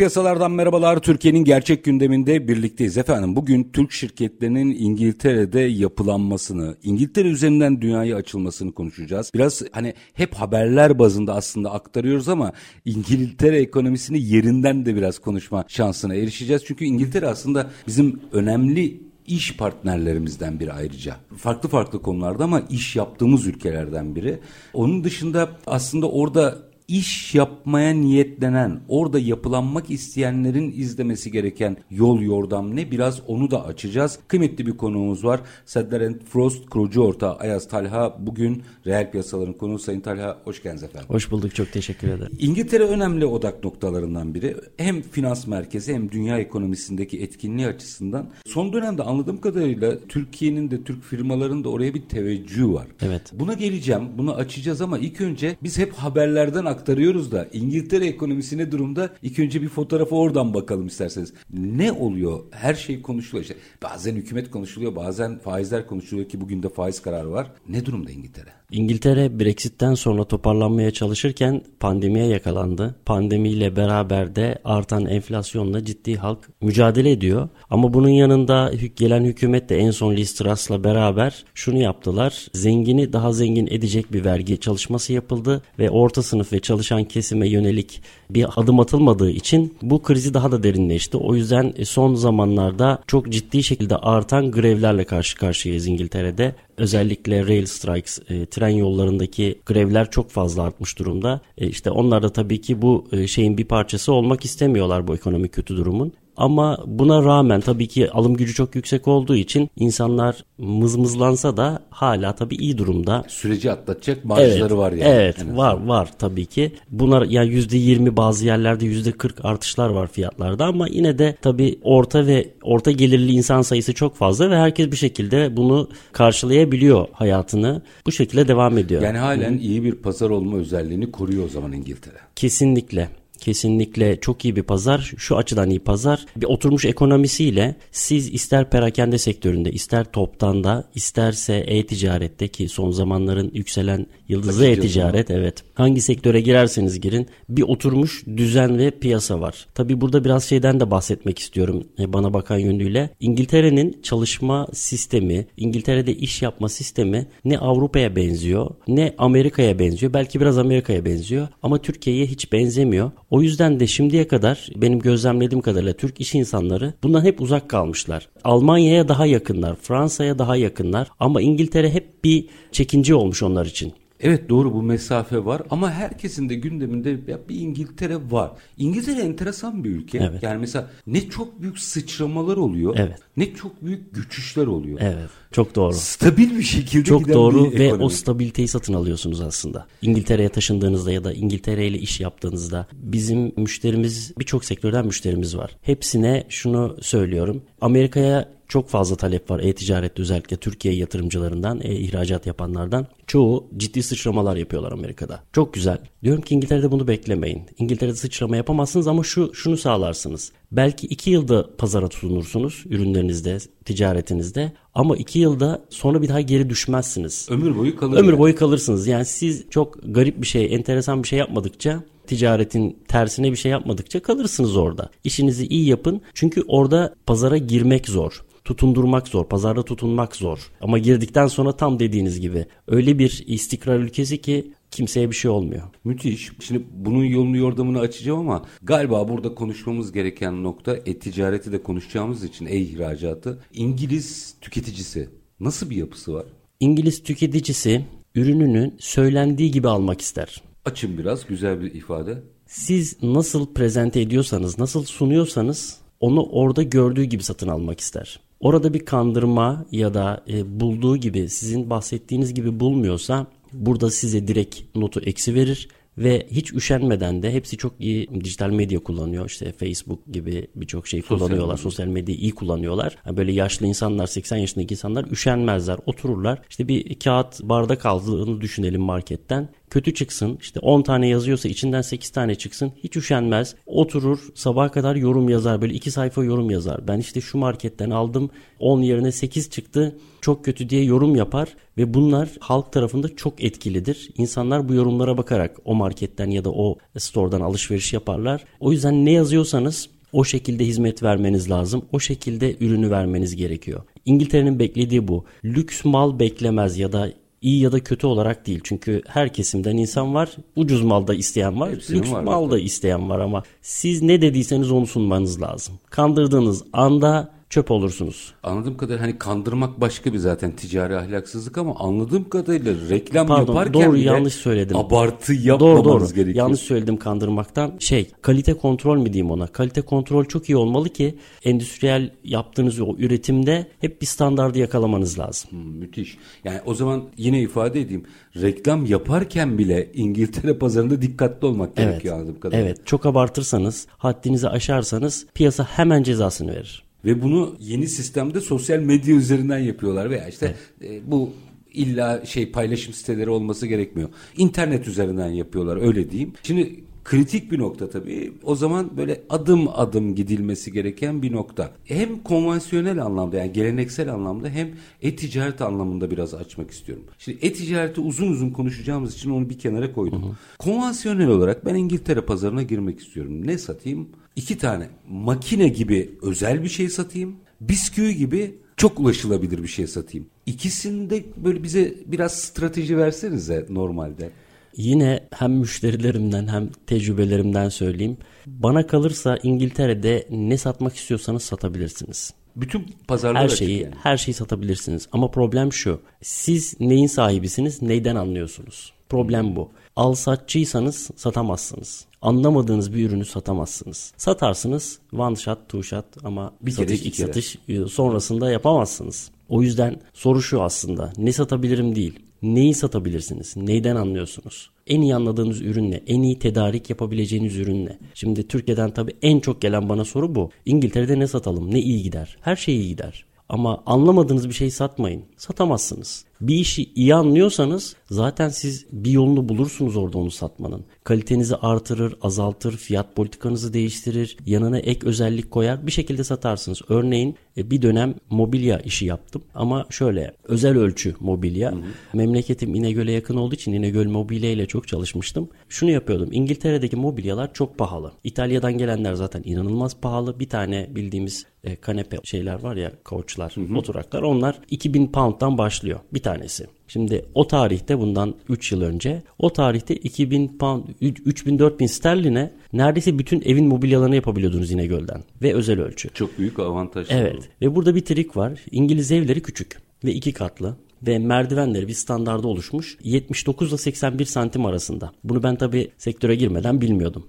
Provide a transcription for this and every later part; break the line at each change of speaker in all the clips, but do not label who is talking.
Piyasalardan merhabalar. Türkiye'nin gerçek gündeminde birlikteyiz efendim. Bugün Türk şirketlerinin İngiltere'de yapılanmasını, İngiltere üzerinden dünyaya açılmasını konuşacağız. Biraz hani hep haberler bazında aslında aktarıyoruz ama İngiltere ekonomisini yerinden de biraz konuşma şansına erişeceğiz. Çünkü İngiltere aslında bizim önemli iş partnerlerimizden biri ayrıca. Farklı farklı konularda ama iş yaptığımız ülkelerden biri. Onun dışında aslında orada iş yapmaya niyetlenen, orada yapılanmak isteyenlerin izlemesi gereken yol yordam ne? Biraz onu da açacağız. Kıymetli bir konuğumuz var. Sedler Frost kurucu ortağı Ayaz Talha bugün reel piyasaların konuğu. Sayın Talha hoş geldiniz efendim.
Hoş bulduk çok teşekkür ederim.
İngiltere önemli odak noktalarından biri. Hem finans merkezi hem dünya ekonomisindeki etkinliği açısından. Son dönemde anladığım kadarıyla Türkiye'nin de Türk firmaların da oraya bir teveccühü var.
Evet.
Buna geleceğim, bunu açacağız ama ilk önce biz hep haberlerden aktarıyoruz da İngiltere ekonomisi ne durumda? İlk önce bir fotoğrafı oradan bakalım isterseniz. Ne oluyor? Her şey konuşuluyor. İşte bazen hükümet konuşuluyor, bazen faizler konuşuluyor ki bugün de faiz kararı var. Ne durumda İngiltere?
İngiltere Brexit'ten sonra toparlanmaya çalışırken pandemiye yakalandı. Pandemiyle beraber de artan enflasyonla ciddi halk mücadele ediyor. Ama bunun yanında gelen hükümet de en son Liz Truss'la beraber şunu yaptılar. Zengini daha zengin edecek bir vergi çalışması yapıldı ve orta sınıf ve çalışan kesime yönelik bir adım atılmadığı için bu krizi daha da derinleşti. O yüzden son zamanlarda çok ciddi şekilde artan grevlerle karşı karşıyayız İngiltere'de. Özellikle rail strikes, e, tren yollarındaki grevler çok fazla artmış durumda. E, işte onlar da tabii ki bu e, şeyin bir parçası olmak istemiyorlar bu ekonomik kötü durumun. Ama buna rağmen tabii ki alım gücü çok yüksek olduğu için insanlar mızmızlansa da hala tabii iyi durumda.
Süreci atlatacak marjları
evet,
var yani.
Evet var var tabii ki. Bunlar ya yani %20 bazı yerlerde %40 artışlar var fiyatlarda ama yine de tabii orta ve orta gelirli insan sayısı çok fazla ve herkes bir şekilde bunu karşılayabiliyor hayatını. Bu şekilde devam ediyor.
Yani halen Hı. iyi bir pazar olma özelliğini koruyor o zaman İngiltere.
Kesinlikle. Kesinlikle çok iyi bir pazar. Şu açıdan iyi pazar. Bir oturmuş ekonomisiyle siz ister perakende sektöründe, ister toptanda, isterse e-ticarette ki son zamanların yükselen yıldızı e-ticaret evet. Hangi sektöre girerseniz girin bir oturmuş düzen ve piyasa var. Tabi burada biraz şeyden de bahsetmek istiyorum e, bana bakan yönüyle. İngiltere'nin çalışma sistemi, İngiltere'de iş yapma sistemi ne Avrupa'ya benziyor ne Amerika'ya benziyor. Belki biraz Amerika'ya benziyor ama Türkiye'ye hiç benzemiyor. O yüzden de şimdiye kadar benim gözlemlediğim kadarıyla Türk iş insanları bundan hep uzak kalmışlar. Almanya'ya daha yakınlar, Fransa'ya daha yakınlar ama İngiltere hep bir çekince olmuş onlar için.
Evet doğru bu mesafe var ama herkesin de gündeminde bir İngiltere var. İngiltere enteresan bir ülke. Evet. Yani mesela ne çok büyük sıçramalar oluyor. Evet. Ne çok büyük güçüşler oluyor.
Evet. Çok doğru.
Stabil bir şekilde
Çok
giden
doğru
bir
ve
ekonomi.
o stabiliteyi satın alıyorsunuz aslında. İngiltere'ye taşındığınızda ya da İngiltere ile iş yaptığınızda bizim müşterimiz birçok sektörden müşterimiz var. Hepsine şunu söylüyorum. Amerika'ya çok fazla talep var e-ticarette özellikle Türkiye yatırımcılarından, e-ihracat yapanlardan. Çoğu ciddi sıçramalar yapıyorlar Amerika'da. Çok güzel. Diyorum ki İngiltere'de bunu beklemeyin. İngiltere'de sıçrama yapamazsınız ama şu şunu sağlarsınız. Belki iki yılda pazara tutunursunuz ürünlerinizde, ticaretinizde ama iki yılda sonra bir daha geri düşmezsiniz.
Ömür boyu kalır.
Ömür
yani.
boyu kalırsınız. Yani siz çok garip bir şey, enteresan bir şey yapmadıkça ticaretin tersine bir şey yapmadıkça kalırsınız orada. İşinizi iyi yapın. Çünkü orada pazara girmek zor tutundurmak zor, pazarda tutunmak zor. Ama girdikten sonra tam dediğiniz gibi öyle bir istikrar ülkesi ki kimseye bir şey olmuyor.
Müthiş. Şimdi bunun yolunu yordamını açacağım ama galiba burada konuşmamız gereken nokta e-ticareti de konuşacağımız için e-ihracatı. İngiliz tüketicisi nasıl bir yapısı var?
İngiliz tüketicisi ürününün söylendiği gibi almak ister.
Açın biraz güzel bir ifade.
Siz nasıl prezente ediyorsanız, nasıl sunuyorsanız onu orada gördüğü gibi satın almak ister. Orada bir kandırma ya da e, bulduğu gibi sizin bahsettiğiniz gibi bulmuyorsa burada size direkt notu eksi verir ve hiç üşenmeden de hepsi çok iyi dijital medya kullanıyor. İşte Facebook gibi birçok şey
Sosyal
kullanıyorlar.
medya.
Sosyal medyayı iyi kullanıyorlar. Yani böyle yaşlı insanlar 80 yaşındaki insanlar üşenmezler. Otururlar. İşte bir kağıt bardak aldığını düşünelim marketten. Kötü çıksın işte 10 tane yazıyorsa içinden 8 tane çıksın hiç üşenmez oturur sabaha kadar yorum yazar böyle 2 sayfa yorum yazar ben işte şu marketten aldım 10 yerine 8 çıktı çok kötü diye yorum yapar ve bunlar halk tarafında çok etkilidir. İnsanlar bu yorumlara bakarak o marketten ya da o store'dan alışveriş yaparlar. O yüzden ne yazıyorsanız o şekilde hizmet vermeniz lazım. O şekilde ürünü vermeniz gerekiyor. İngiltere'nin beklediği bu. Lüks mal beklemez ya da iyi ya da kötü olarak değil. Çünkü her kesimden insan var. Ucuz malda isteyen var.
Hepsinin
lüks
var
mal da
zaten.
isteyen var ama siz ne dediyseniz onu sunmanız lazım. Kandırdığınız anda çöp olursunuz.
Anladığım kadarıyla hani kandırmak başka bir zaten ticari ahlaksızlık ama anladığım kadarıyla reklam
Pardon,
yaparken
doğru,
bile
yanlış söyledim.
abartı
Doğru
yapmamanız
doğru.
gerekiyor.
Yanlış söyledim kandırmaktan. Şey kalite kontrol mü diyeyim ona? Kalite kontrol çok iyi olmalı ki endüstriyel yaptığınız o üretimde hep bir standardı yakalamanız lazım.
Hmm, müthiş. Yani o zaman yine ifade edeyim. Reklam yaparken bile İngiltere pazarında dikkatli olmak
Evet.
gerekiyor anladığım kadarıyla.
Evet. Çok abartırsanız, haddinizi aşarsanız piyasa hemen cezasını verir.
Ve bunu yeni sistemde sosyal medya üzerinden yapıyorlar veya işte e, bu illa şey paylaşım siteleri olması gerekmiyor. İnternet üzerinden yapıyorlar öyle diyeyim. Şimdi kritik bir nokta tabii. O zaman böyle adım adım gidilmesi gereken bir nokta. Hem konvansiyonel anlamda yani geleneksel anlamda hem e-ticaret anlamında biraz açmak istiyorum. Şimdi e-ticareti uzun uzun konuşacağımız için onu bir kenara koydum. Konvansiyonel olarak ben İngiltere pazarına girmek istiyorum. Ne satayım? İki tane makine gibi özel bir şey satayım. Bisküvi gibi çok ulaşılabilir bir şey satayım. İkisinde böyle bize biraz strateji versenize normalde.
Yine hem müşterilerimden hem tecrübelerimden söyleyeyim. Bana kalırsa İngiltere'de ne satmak istiyorsanız satabilirsiniz.
Bütün pazarlar
Her şeyi
yani.
her şeyi satabilirsiniz. Ama problem şu. Siz neyin sahibisiniz? Neyden anlıyorsunuz? Problem bu. Al satçıysanız satamazsınız. Anlamadığınız bir ürünü satamazsınız. Satarsınız one shot two shot ama bir
kere,
satış
iki
iki
kere.
satış e, sonrasında yapamazsınız. O yüzden soru şu aslında. Ne satabilirim değil. Neyi satabilirsiniz? Neyden anlıyorsunuz? En iyi anladığınız ürün ne? En iyi tedarik yapabileceğiniz ürün ne? Şimdi Türkiye'den tabii en çok gelen bana soru bu. İngiltere'de ne satalım? Ne iyi gider? Her şey iyi gider. Ama anlamadığınız bir şey satmayın. Satamazsınız. Bir işi iyi anlıyorsanız zaten siz bir yolunu bulursunuz orada onu satmanın. Kalitenizi artırır, azaltır, fiyat politikanızı değiştirir, yanına ek özellik koyar bir şekilde satarsınız. Örneğin e, bir dönem mobilya işi yaptım ama şöyle özel ölçü mobilya. Memleketim İnegöl'e yakın olduğu için İnegöl mobilya ile çok çalışmıştım. Şunu yapıyordum. İngiltere'deki mobilyalar çok pahalı. İtalya'dan gelenler zaten inanılmaz pahalı. Bir tane bildiğimiz e, kanepe şeyler var ya koçlar, oturaklar onlar 2000 pound'dan başlıyor bir tanesi. Şimdi o tarihte bundan 3 yıl önce o tarihte 2000 pound 3000-4000 sterline neredeyse bütün evin mobilyalarını yapabiliyordunuz İnegöl'den ve özel ölçü.
Çok büyük avantaj.
Evet ve burada bir trik var. İngiliz evleri küçük ve iki katlı ve merdivenleri bir standarda oluşmuş 79 ile 81 santim arasında. Bunu ben tabi sektöre girmeden bilmiyordum.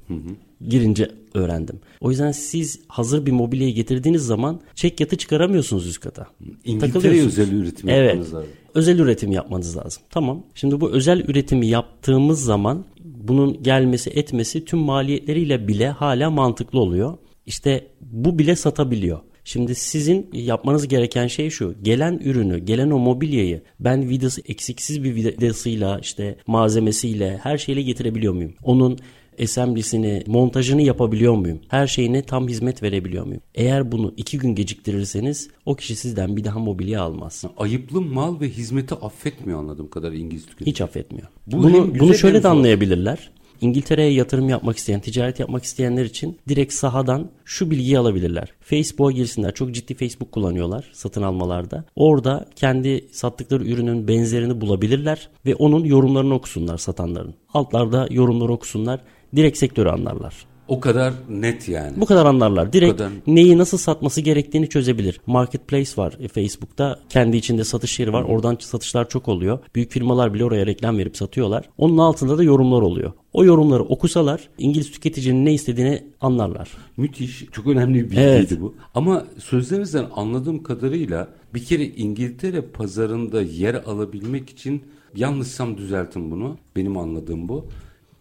Girince öğrendim. O yüzden siz hazır bir mobilyayı getirdiğiniz zaman çek yatı çıkaramıyorsunuz üst kata. Takılıyorsunuz.
özel üretim
Evet.
yapmanız lazım.
Özel üretim yapmanız lazım. Tamam. Şimdi bu özel üretimi yaptığımız zaman bunun gelmesi etmesi tüm maliyetleriyle bile hala mantıklı oluyor. İşte bu bile satabiliyor. Şimdi sizin yapmanız gereken şey şu. Gelen ürünü, gelen o mobilyayı ben vidası eksiksiz bir vidasıyla işte malzemesiyle her şeyle getirebiliyor muyum? Onun assembly'sini, montajını yapabiliyor muyum? Her şeyine tam hizmet verebiliyor muyum? Eğer bunu iki gün geciktirirseniz o kişi sizden bir daha mobilya almaz.
Ayıplı mal ve hizmeti affetmiyor anladığım kadar İngiliz tüketici.
Hiç affetmiyor.
Bu
bunu bunu şöyle de anlayabilirler. İngiltere'ye yatırım yapmak isteyen, ticaret yapmak isteyenler için direkt sahadan şu bilgiyi alabilirler. Facebook'a girsinler. Çok ciddi Facebook kullanıyorlar satın almalarda. Orada kendi sattıkları ürünün benzerini bulabilirler ve onun yorumlarını okusunlar satanların. Altlarda yorumları okusunlar. Direkt sektörü anlarlar.
O kadar net yani.
Bu kadar anlarlar. Direkt
kadar.
neyi nasıl satması gerektiğini çözebilir. Marketplace var e, Facebook'ta. Kendi içinde satış yeri var. Oradan satışlar çok oluyor. Büyük firmalar bile oraya reklam verip satıyorlar. Onun altında da yorumlar oluyor. O yorumları okusalar İngiliz tüketicinin ne istediğini anlarlar.
Müthiş. Çok önemli bir bilgiydi
Evet.
bu. Ama sözlerinizden anladığım kadarıyla bir kere İngiltere pazarında yer alabilmek için yanlışsam düzeltin bunu. Benim anladığım bu.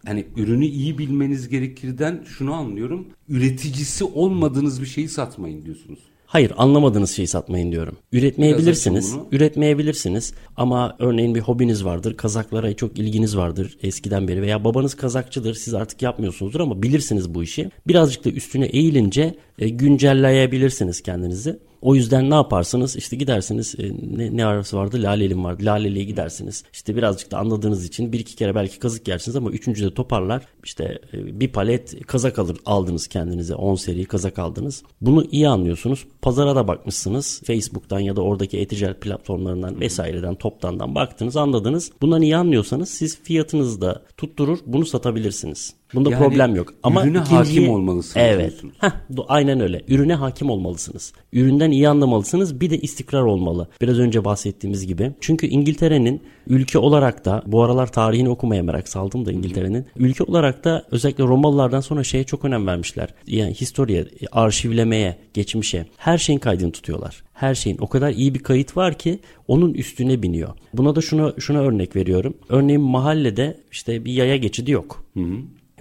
Hani ürünü iyi bilmeniz gerekirden şunu anlıyorum. Üreticisi olmadığınız bir şeyi satmayın diyorsunuz.
Hayır anlamadığınız şeyi satmayın diyorum. Üretmeyebilirsiniz. Üretmeyebilirsiniz ama örneğin bir hobiniz vardır. Kazaklara çok ilginiz vardır eskiden beri veya babanız kazakçıdır. Siz artık yapmıyorsunuzdur ama bilirsiniz bu işi. Birazcık da üstüne eğilince e, güncelleyebilirsiniz kendinizi. O yüzden ne yaparsınız? İşte gidersiniz e, ne, ne arası vardı? Lalelim vardı. Laleli'ye gidersiniz. İşte birazcık da anladığınız için bir iki kere belki kazık yersiniz ama üçüncüde toparlar. İşte e, bir palet kazak alır, aldınız kendinize. 10 seri kazak aldınız. Bunu iyi anlıyorsunuz. Pazara da bakmışsınız. Facebook'tan ya da oradaki e-ticaret platformlarından vesaireden toptandan baktınız anladınız. Bundan iyi anlıyorsanız siz fiyatınızı da tutturur bunu satabilirsiniz. Bunda
Yani
problem yok. Ama
ürüne
ikinciyi-
hakim olmalısınız
Evet. Heh, aynen öyle. Ürüne hakim olmalısınız. Üründen iyi anlamalısınız. Bir de istikrar olmalı. Biraz önce bahsettiğimiz gibi. Çünkü İngiltere'nin ülke olarak da bu aralar tarihini okumaya merak saldım da İngiltere'nin. Ülke olarak da özellikle Romalılardan sonra şeye çok önem vermişler. Yani historiye, arşivlemeye, geçmişe. Her şeyin kaydını tutuyorlar. Her şeyin o kadar iyi bir kayıt var ki onun üstüne biniyor. Buna da şuna şuna örnek veriyorum. Örneğin mahallede işte bir yaya geçidi yok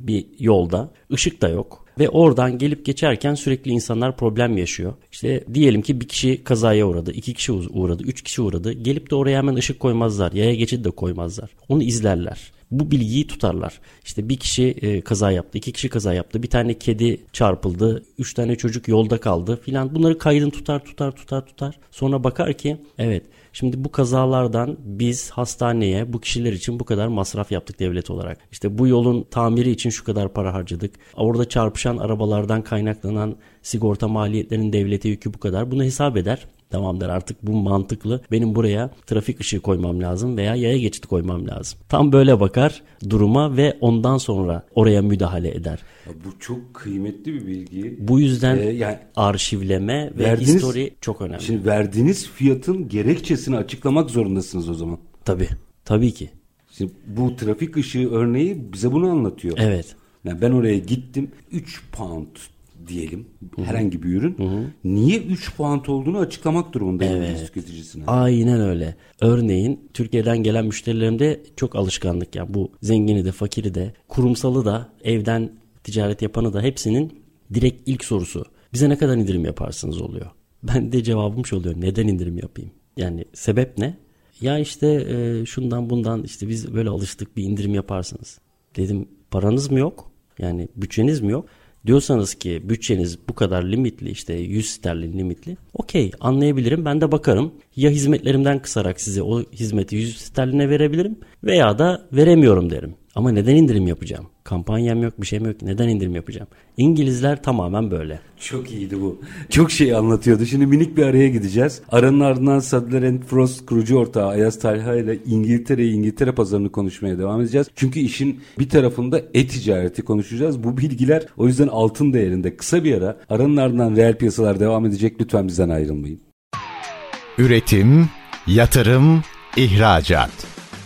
bir yolda. ışık da yok. Ve oradan gelip geçerken sürekli insanlar problem yaşıyor. İşte diyelim ki bir kişi kazaya uğradı, iki kişi uğradı, üç kişi uğradı. Gelip de oraya hemen ışık koymazlar, yaya geçidi de koymazlar. Onu izlerler. Bu bilgiyi tutarlar. İşte bir kişi e, kaza yaptı, iki kişi kaza yaptı, bir tane kedi çarpıldı, üç tane çocuk yolda kaldı filan. Bunları kaydını tutar, tutar, tutar, tutar. Sonra bakar ki evet Şimdi bu kazalardan biz hastaneye bu kişiler için bu kadar masraf yaptık devlet olarak. İşte bu yolun tamiri için şu kadar para harcadık. Orada çarpışan arabalardan kaynaklanan sigorta maliyetlerinin devlete yükü bu kadar. Bunu hesap eder. Tamam der artık bu mantıklı. Benim buraya trafik ışığı koymam lazım veya yaya geçidi koymam lazım. Tam böyle bakar duruma ve ondan sonra oraya müdahale eder.
Ya bu çok kıymetli bir bilgi.
Bu yüzden
Ee, yani
arşivleme ve
verdiğiniz-
history çok önemli.
Şimdi verdiğiniz fiyatın gerekçesini açıklamak zorundasınız o zaman.
Tabii. Tabii ki.
Şimdi bu trafik ışığı örneği bize bunu anlatıyor.
Evet.
Yani ben oraya gittim 3 pound diyelim herhangi bir ürün. Niye 3 pound olduğunu açıklamak durumundayım
Evet.
evet. tüketicisine.
Aynen öyle. Örneğin Türkiye'den gelen müşterilerimde çok alışkanlık yani bu zengini de fakiri de kurumsalı da evden ticaret yapanı da hepsinin direkt ilk sorusu bize ne kadar indirim yaparsınız oluyor. Ben de cevabım şu oluyor neden indirim yapayım? Yani sebep ne? Ya işte e, şundan bundan işte biz böyle alıştık bir indirim yaparsınız. Dedim paranız mı yok? Yani bütçeniz mi yok? Diyorsanız ki bütçeniz bu kadar limitli işte 100 sterlin limitli. Okey anlayabilirim ben de bakarım. Ya hizmetlerimden kısarak size o hizmeti 100 sterline verebilirim veya da veremiyorum derim. Ama neden indirim yapacağım? Kampanyam yok bir şeyim yok. Neden indirim yapacağım? İngilizler tamamen böyle.
Çok iyiydi bu. Çok şey anlatıyordu. Şimdi minik bir araya gideceğiz. Aranın ardından Sadler Frost kurucu ortağı Ayaz Talha ile İngiltere'yi İngiltere pazarını konuşmaya devam edeceğiz. Çünkü işin bir tarafında e-ticareti konuşacağız. Bu bilgiler o yüzden altın değerinde. Kısa bir ara aranın ardından reel piyasalar devam edecek. Lütfen bizden ayrılmayın.
Üretim, yatırım, ihracat.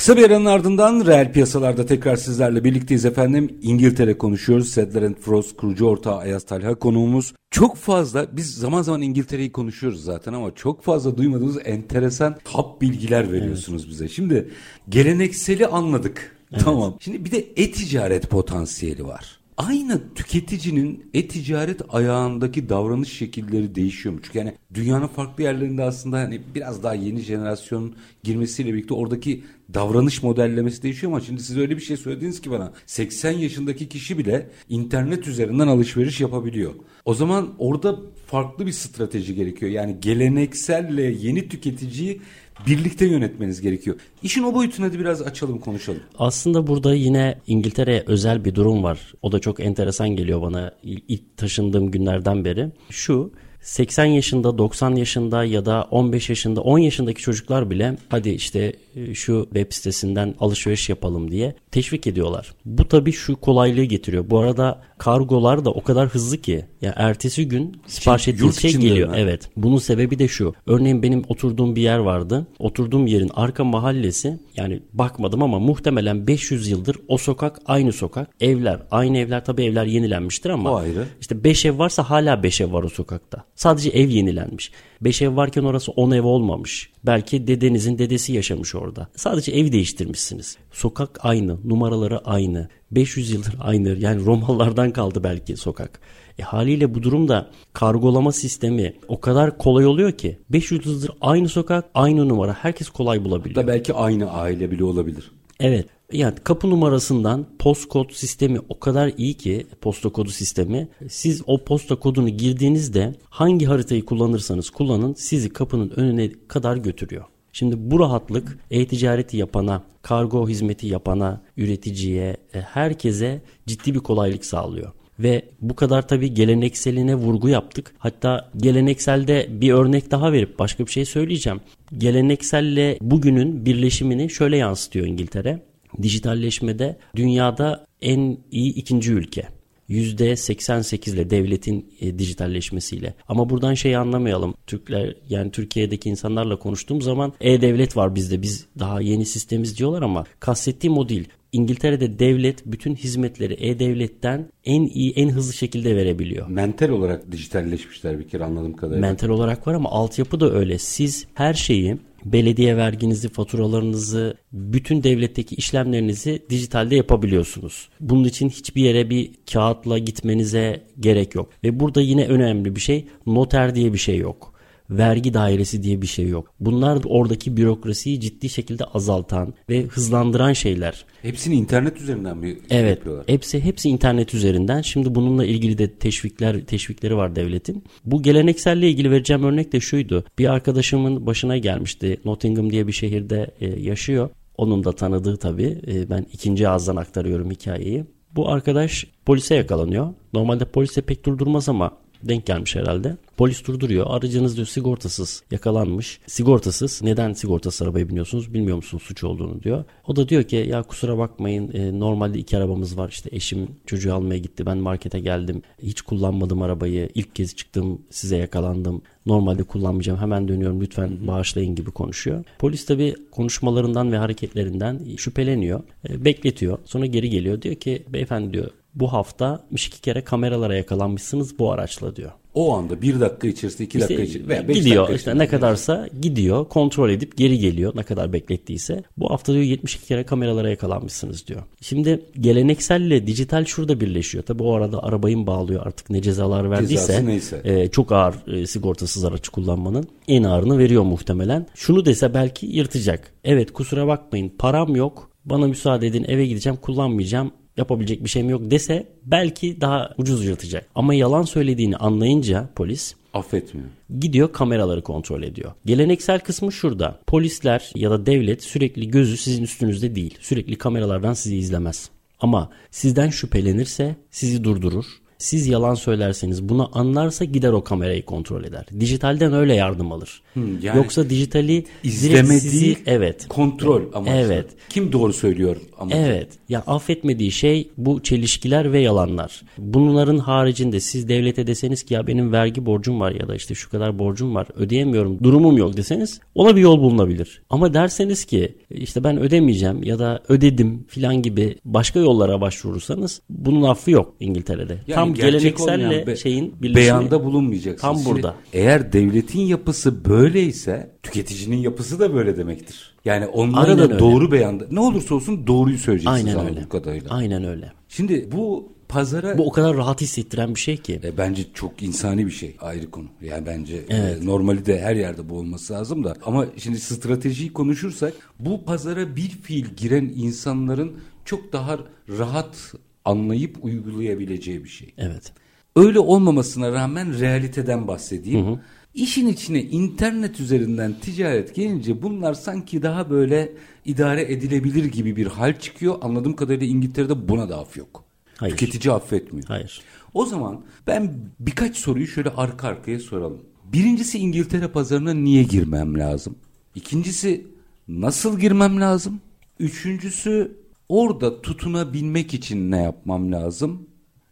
Kısa bir aranın ardından reel piyasalarda tekrar sizlerle birlikteyiz efendim. İngiltere konuşuyoruz. Sedler Frost kurucu ortağı Ayaz Talha konuğumuz. Çok fazla biz zaman zaman İngiltere'yi konuşuyoruz zaten ama çok fazla duymadığımız enteresan hap bilgiler veriyorsunuz bize. Şimdi gelenekseli anladık. Tamam. Şimdi bir de e-ticaret potansiyeli var. Aynı tüketicinin e-ticaret ayağındaki davranış şekilleri değişiyor mu? Çünkü yani dünyanın farklı yerlerinde aslında hani biraz daha yeni jenerasyon girmesiyle birlikte oradaki davranış modellemesi değişiyor ama şimdi siz öyle bir şey söylediniz ki bana 80 yaşındaki kişi bile internet üzerinden alışveriş yapabiliyor. O zaman orada farklı bir strateji gerekiyor. Yani gelenekselle yeni tüketiciyi birlikte yönetmeniz gerekiyor. İşin o boyutunu hadi biraz açalım konuşalım.
Aslında burada yine İngiltere'ye özel bir durum var. O da çok enteresan geliyor bana ilk taşındığım günlerden beri. Şu 80 yaşında, 90 yaşında ya da 15 yaşında, 10 yaşındaki çocuklar bile hadi işte e, şu web sitesinden alışveriş yapalım diye teşvik ediyorlar. Bu tabii şu kolaylığı getiriyor. Bu arada kargolar da o kadar hızlı ki ya ertesi gün sipariş ettiğiniz şey geliyor. Mi? Evet. Bunun sebebi de şu. Örneğin benim oturduğum bir yer vardı. Oturduğum yerin arka mahallesi yani bakmadım ama muhtemelen 500 yıldır o sokak aynı sokak. Evler aynı evler tabii evler yenilenmiştir ama
o ayrı.
işte 5 ev varsa hala 5 ev var o sokakta. Sadece ev yenilenmiş. 5 ev varken orası 10 ev olmamış. Belki dedenizin dedesi yaşamış orada. Sadece ev değiştirmişsiniz. Sokak aynı, numaraları aynı. 500 yıldır aynı. Yani Romalılardan kaldı belki sokak. E haliyle bu durumda kargolama sistemi o kadar kolay oluyor ki 500 yıldır aynı sokak, aynı numara. Herkes kolay bulabiliyor.
Da belki aynı aile bile olabilir.
Evet. Yani kapı numarasından post kod sistemi o kadar iyi ki posta kodu sistemi. Siz o posta kodunu girdiğinizde hangi haritayı kullanırsanız kullanın sizi kapının önüne kadar götürüyor. Şimdi bu rahatlık e-ticareti yapana, kargo hizmeti yapana, üreticiye, e, herkese ciddi bir kolaylık sağlıyor. Ve bu kadar tabii gelenekseline vurgu yaptık. Hatta gelenekselde bir örnek daha verip başka bir şey söyleyeceğim. Gelenekselle bugünün birleşimini şöyle yansıtıyor İngiltere. Dijitalleşmede dünyada en iyi ikinci ülke. %88 ile devletin e, dijitalleşmesiyle. Ama buradan şeyi anlamayalım. Türkler yani Türkiye'deki insanlarla konuştuğum zaman e-devlet var bizde. Biz daha yeni sistemiz diyorlar ama kastettiğim o değil. İngiltere'de devlet bütün hizmetleri e-devletten en iyi en hızlı şekilde verebiliyor.
Mental olarak dijitalleşmişler bir kere anladığım kadarıyla.
Mental olarak var ama altyapı da öyle. Siz her şeyi belediye verginizi, faturalarınızı, bütün devletteki işlemlerinizi dijitalde yapabiliyorsunuz. Bunun için hiçbir yere bir kağıtla gitmenize gerek yok. Ve burada yine önemli bir şey noter diye bir şey yok vergi dairesi diye bir şey yok. Bunlar oradaki bürokrasiyi ciddi şekilde azaltan ve hızlandıran şeyler.
Hepsini internet üzerinden mi
evet,
yapıyorlar?
Hepsi hepsi internet üzerinden. Şimdi bununla ilgili de teşvikler teşvikleri var devletin. Bu gelenekselle ilgili vereceğim örnek de şuydu. Bir arkadaşımın başına gelmişti. Nottingham diye bir şehirde e, yaşıyor. Onun da tanıdığı tabii. E, ben ikinci ağızdan aktarıyorum hikayeyi. Bu arkadaş polise yakalanıyor. Normalde polise pek durdurmaz ama denk gelmiş herhalde. Polis durduruyor. Aracınız diyor sigortasız yakalanmış. Sigortasız. Neden sigortasız arabayı biniyorsunuz? Bilmiyor musunuz suç olduğunu diyor. O da diyor ki ya kusura bakmayın e, normalde iki arabamız var. İşte eşim çocuğu almaya gitti. Ben markete geldim. Hiç kullanmadım arabayı. İlk kez çıktım size yakalandım. Normalde kullanmayacağım. Hemen dönüyorum lütfen bağışlayın gibi konuşuyor. Polis tabi konuşmalarından ve hareketlerinden şüpheleniyor. E, bekletiyor. Sonra geri geliyor. Diyor ki beyefendi diyor bu hafta iki kere kameralara yakalanmışsınız bu araçla diyor.
O anda bir dakika içerisinde iki
işte
dakika içerisinde veya beş
gidiyor
dakika
işte ne kadarsa gidiyor kontrol edip geri geliyor ne kadar beklettiyse. Bu hafta diyor 72 kere kameralara yakalanmışsınız diyor. Şimdi gelenekselle dijital şurada birleşiyor. Tabi o arada arabayı mı bağlıyor artık ne cezalar verdiyse
neyse.
E, çok ağır e, sigortasız araç kullanmanın en ağırını veriyor muhtemelen. Şunu dese belki yırtacak. Evet kusura bakmayın param yok bana müsaade edin eve gideceğim kullanmayacağım yapabilecek bir şeyim yok dese belki daha ucuz yırtacak. Ama yalan söylediğini anlayınca polis
affetmiyor.
Gidiyor kameraları kontrol ediyor. Geleneksel kısmı şurada. Polisler ya da devlet sürekli gözü sizin üstünüzde değil. Sürekli kameralardan sizi izlemez. Ama sizden şüphelenirse sizi durdurur siz yalan söylerseniz bunu anlarsa gider o kamerayı kontrol eder. Dijitalden öyle yardım alır. Hmm, yani Yoksa dijitali
izleme
sizi, evet.
kontrol amaçlı.
Evet.
Kim doğru söylüyor
amaçlı. Evet. Ya affetmediği şey bu çelişkiler ve yalanlar. Bunların haricinde siz devlete deseniz ki ya benim vergi borcum var ya da işte şu kadar borcum var ödeyemiyorum durumum yok deseniz ona bir yol bulunabilir. Ama derseniz ki işte ben ödemeyeceğim ya da ödedim filan gibi başka yollara başvurursanız bunun affı yok İngiltere'de. Yani Tam gelenekselle be, şeyin
birleşimi. Beyanda bulunmayacaksın.
Tam burada.
eğer devletin yapısı böyleyse tüketicinin yapısı da böyle demektir. Yani onlara
Aynen
da
öyle.
doğru beyanda ne olursa olsun doğruyu söyleyeceksiniz
Aynen öyle.
kadarıyla.
Aynen öyle.
Şimdi bu pazara
Bu o kadar rahat hissettiren bir şey ki.
E, bence çok insani bir şey ayrı konu. Yani bence e,
Evet.
normali de her yerde bu olması lazım da. Ama şimdi stratejiyi konuşursak bu pazara bir fiil giren insanların çok daha rahat anlayıp uygulayabileceği bir şey.
Evet.
Öyle olmamasına rağmen realiteden bahsedeyim. İşin içine internet üzerinden ticaret gelince bunlar sanki daha böyle idare edilebilir gibi bir hal çıkıyor. Anladığım kadarıyla İngiltere'de buna da af yok.
Hayır.
Tüketici affetmiyor.
Hayır.
O zaman ben birkaç soruyu şöyle arka arkaya soralım. Birincisi İngiltere pazarına niye girmem lazım? İkincisi nasıl girmem lazım? Üçüncüsü orada tutunabilmek için ne yapmam lazım?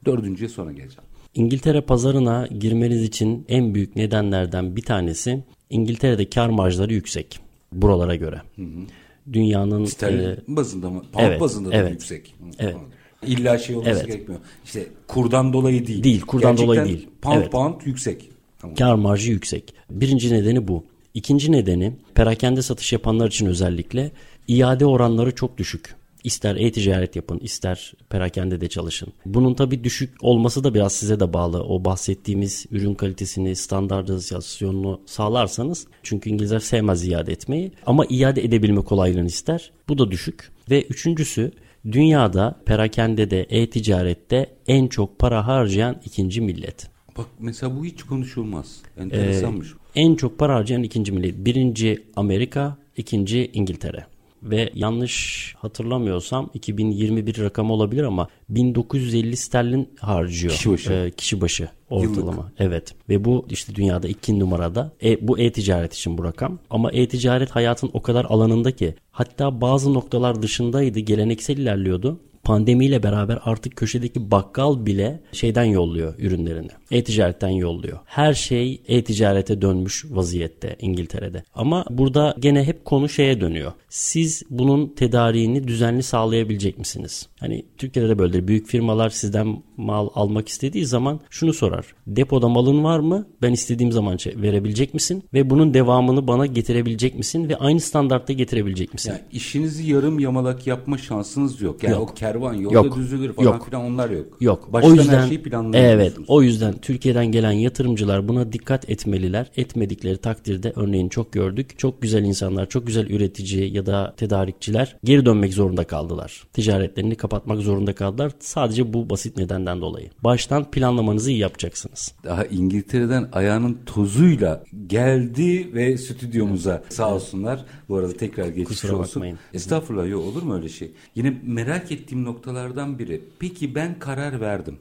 Dördüncüye sonra geleceğim.
İngiltere pazarına girmeniz için en büyük nedenlerden bir tanesi İngiltere'de kar marjları yüksek buralara göre. Dünyanın
Sterlin
e,
bazında mı? Pound
evet,
bazında da
evet,
yüksek.
evet.
İlla şey olması
Evet.
gerekmiyor. İşte kurdan dolayı değil.
Değil, kurdan
Gerçekten
dolayı değil.
Pound
Evet.
pound yüksek. Tamam.
kar marjı yüksek. Birinci nedeni bu. İkinci nedeni perakende satış yapanlar için özellikle iade oranları çok düşük. İster e-ticaret yapın, ister perakende de çalışın. Bunun tabii düşük olması da biraz size de bağlı. O bahsettiğimiz ürün kalitesini, standartizasyonunu sağlarsanız. Çünkü İngilizler sevmez iade etmeyi. Ama iade edebilme kolaylığını ister. Bu da düşük. Ve üçüncüsü dünyada perakendede, e-ticarette en çok para harcayan ikinci millet.
Bak mesela bu hiç konuşulmaz. Enteresanmış.
En çok para harcayan ikinci millet. Birinci Amerika, ikinci İngiltere. Ve yanlış hatırlamıyorsam 2021 rakamı olabilir ama 1950 sterlin harcıyor.
Kişi başı.
Ee, kişi başı ortalama. Evet. Ve bu işte dünyada iki numarada. E, bu e-ticaret için bu rakam. Ama e-ticaret hayatın o kadar alanında ki hatta bazı noktalar dışındaydı. Geleneksel ilerliyordu. Pandemiyle beraber artık köşedeki bakkal bile şeyden yolluyor ürünlerini. E-ticaretten yolluyor. Her şey e-ticarete dönmüş vaziyette İngiltere'de. Ama burada gene hep konu şeye dönüyor. Siz bunun tedariğini düzenli sağlayabilecek misiniz? Hani Türkiye'de de böyledir. Büyük firmalar sizden mal almak istediği zaman şunu sorar. Depoda malın var mı? Ben istediğim zaman verebilecek misin? Ve bunun devamını bana getirebilecek misin? Ve aynı standartta getirebilecek misin?
Yani işinizi yarım yamalak yapma şansınız yok. Yani
Yok.
o kervan yolda
Yok.
düzülür falan
Yok.
filan onlar yok.
Yok.
Baştan
o yüzden
her şeyi.
Evet. O yüzden Türkiye'den gelen yatırımcılar buna dikkat etmeliler. Etmedikleri takdirde örneğin çok gördük. Çok güzel insanlar, çok güzel üretici ya da tedarikçiler geri dönmek zorunda kaldılar. Ticaretlerini kapatmak zorunda kaldılar. Sadece bu basit nedenden dolayı. Baştan planlamanızı iyi yapacaksınız.
Daha İngiltere'den ayağının tozuyla geldi ve stüdyomuza sağ olsunlar. Bu arada tekrar geçmiş
Kusura
olsun.
bakmayın.
Estağfurullah yok olur mu öyle şey? Yine merak ettiğim noktalardan biri. Peki ben karar verdim.